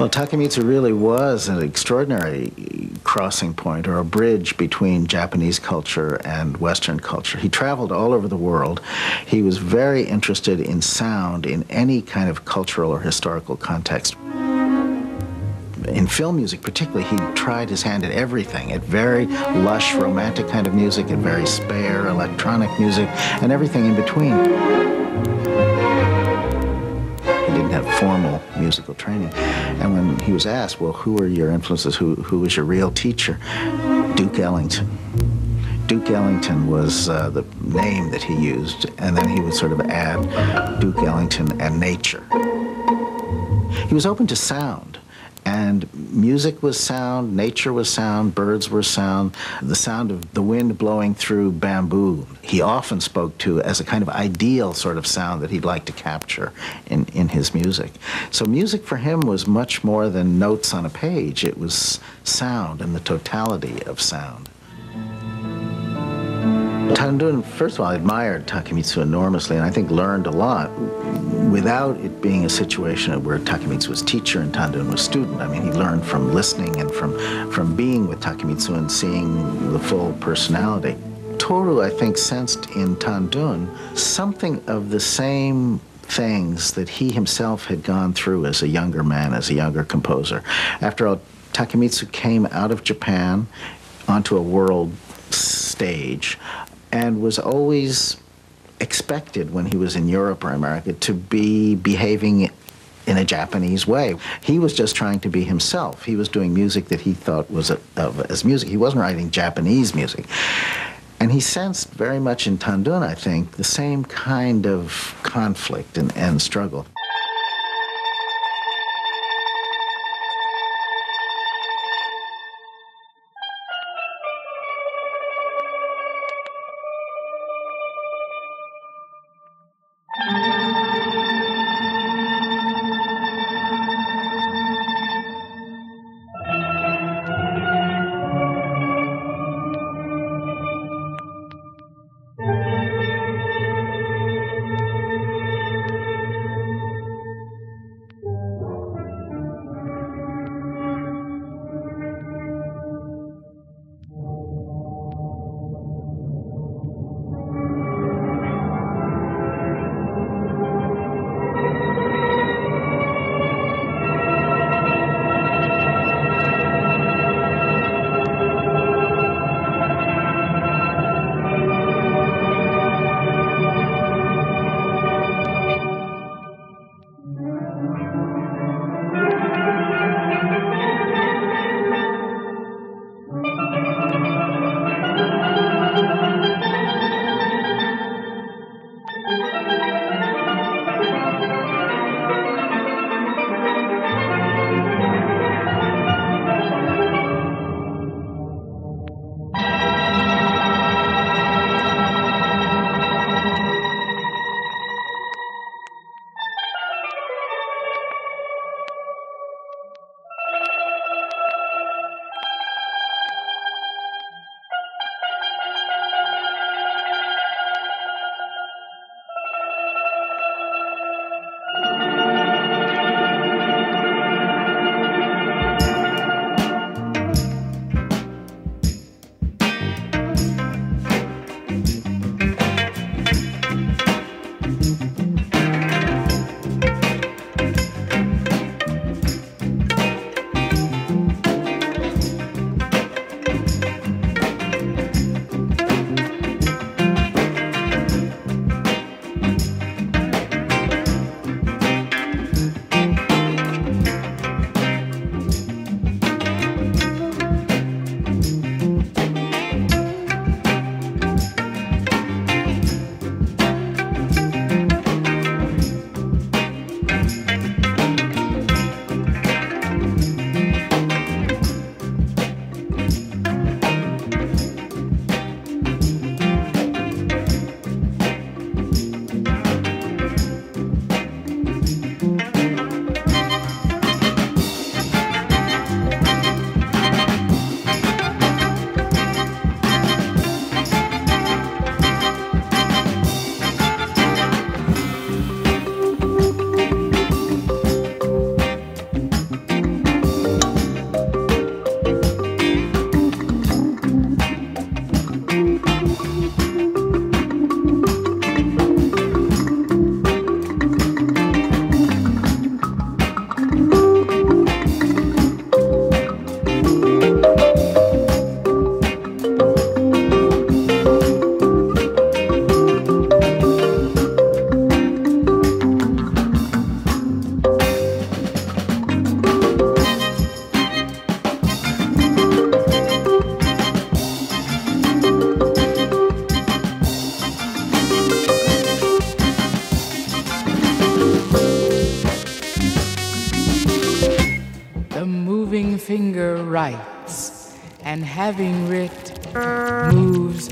Well, Takemitsu really was an extraordinary crossing point or a bridge between Japanese culture and Western culture. He traveled all over the world. He was very interested in sound in any kind of cultural or historical context in film music particularly, he tried his hand at everything, at very lush, romantic kind of music, at very spare electronic music, and everything in between. Have formal musical training. And when he was asked, well, who are your influences? Who, who was your real teacher? Duke Ellington. Duke Ellington was uh, the name that he used, and then he would sort of add Duke Ellington and nature. He was open to sound. And music was sound, nature was sound, birds were sound, the sound of the wind blowing through bamboo. He often spoke to as a kind of ideal sort of sound that he'd like to capture in, in his music. So music for him was much more than notes on a page, it was sound and the totality of sound. Tan Dun, first of all, I admired Takemitsu enormously and I think learned a lot without it being a situation where Takemitsu was teacher and Tan Dun was student. I mean, he learned from listening and from, from being with Takemitsu and seeing the full personality. Toru, I think, sensed in Tan Dun something of the same things that he himself had gone through as a younger man, as a younger composer. After all, Takemitsu came out of Japan onto a world stage and was always expected when he was in Europe or America to be behaving in a Japanese way. He was just trying to be himself. He was doing music that he thought was a, of, as music. He wasn't writing Japanese music. And he sensed very much in Tan Dun, I think, the same kind of conflict and, and struggle. And having writ, moves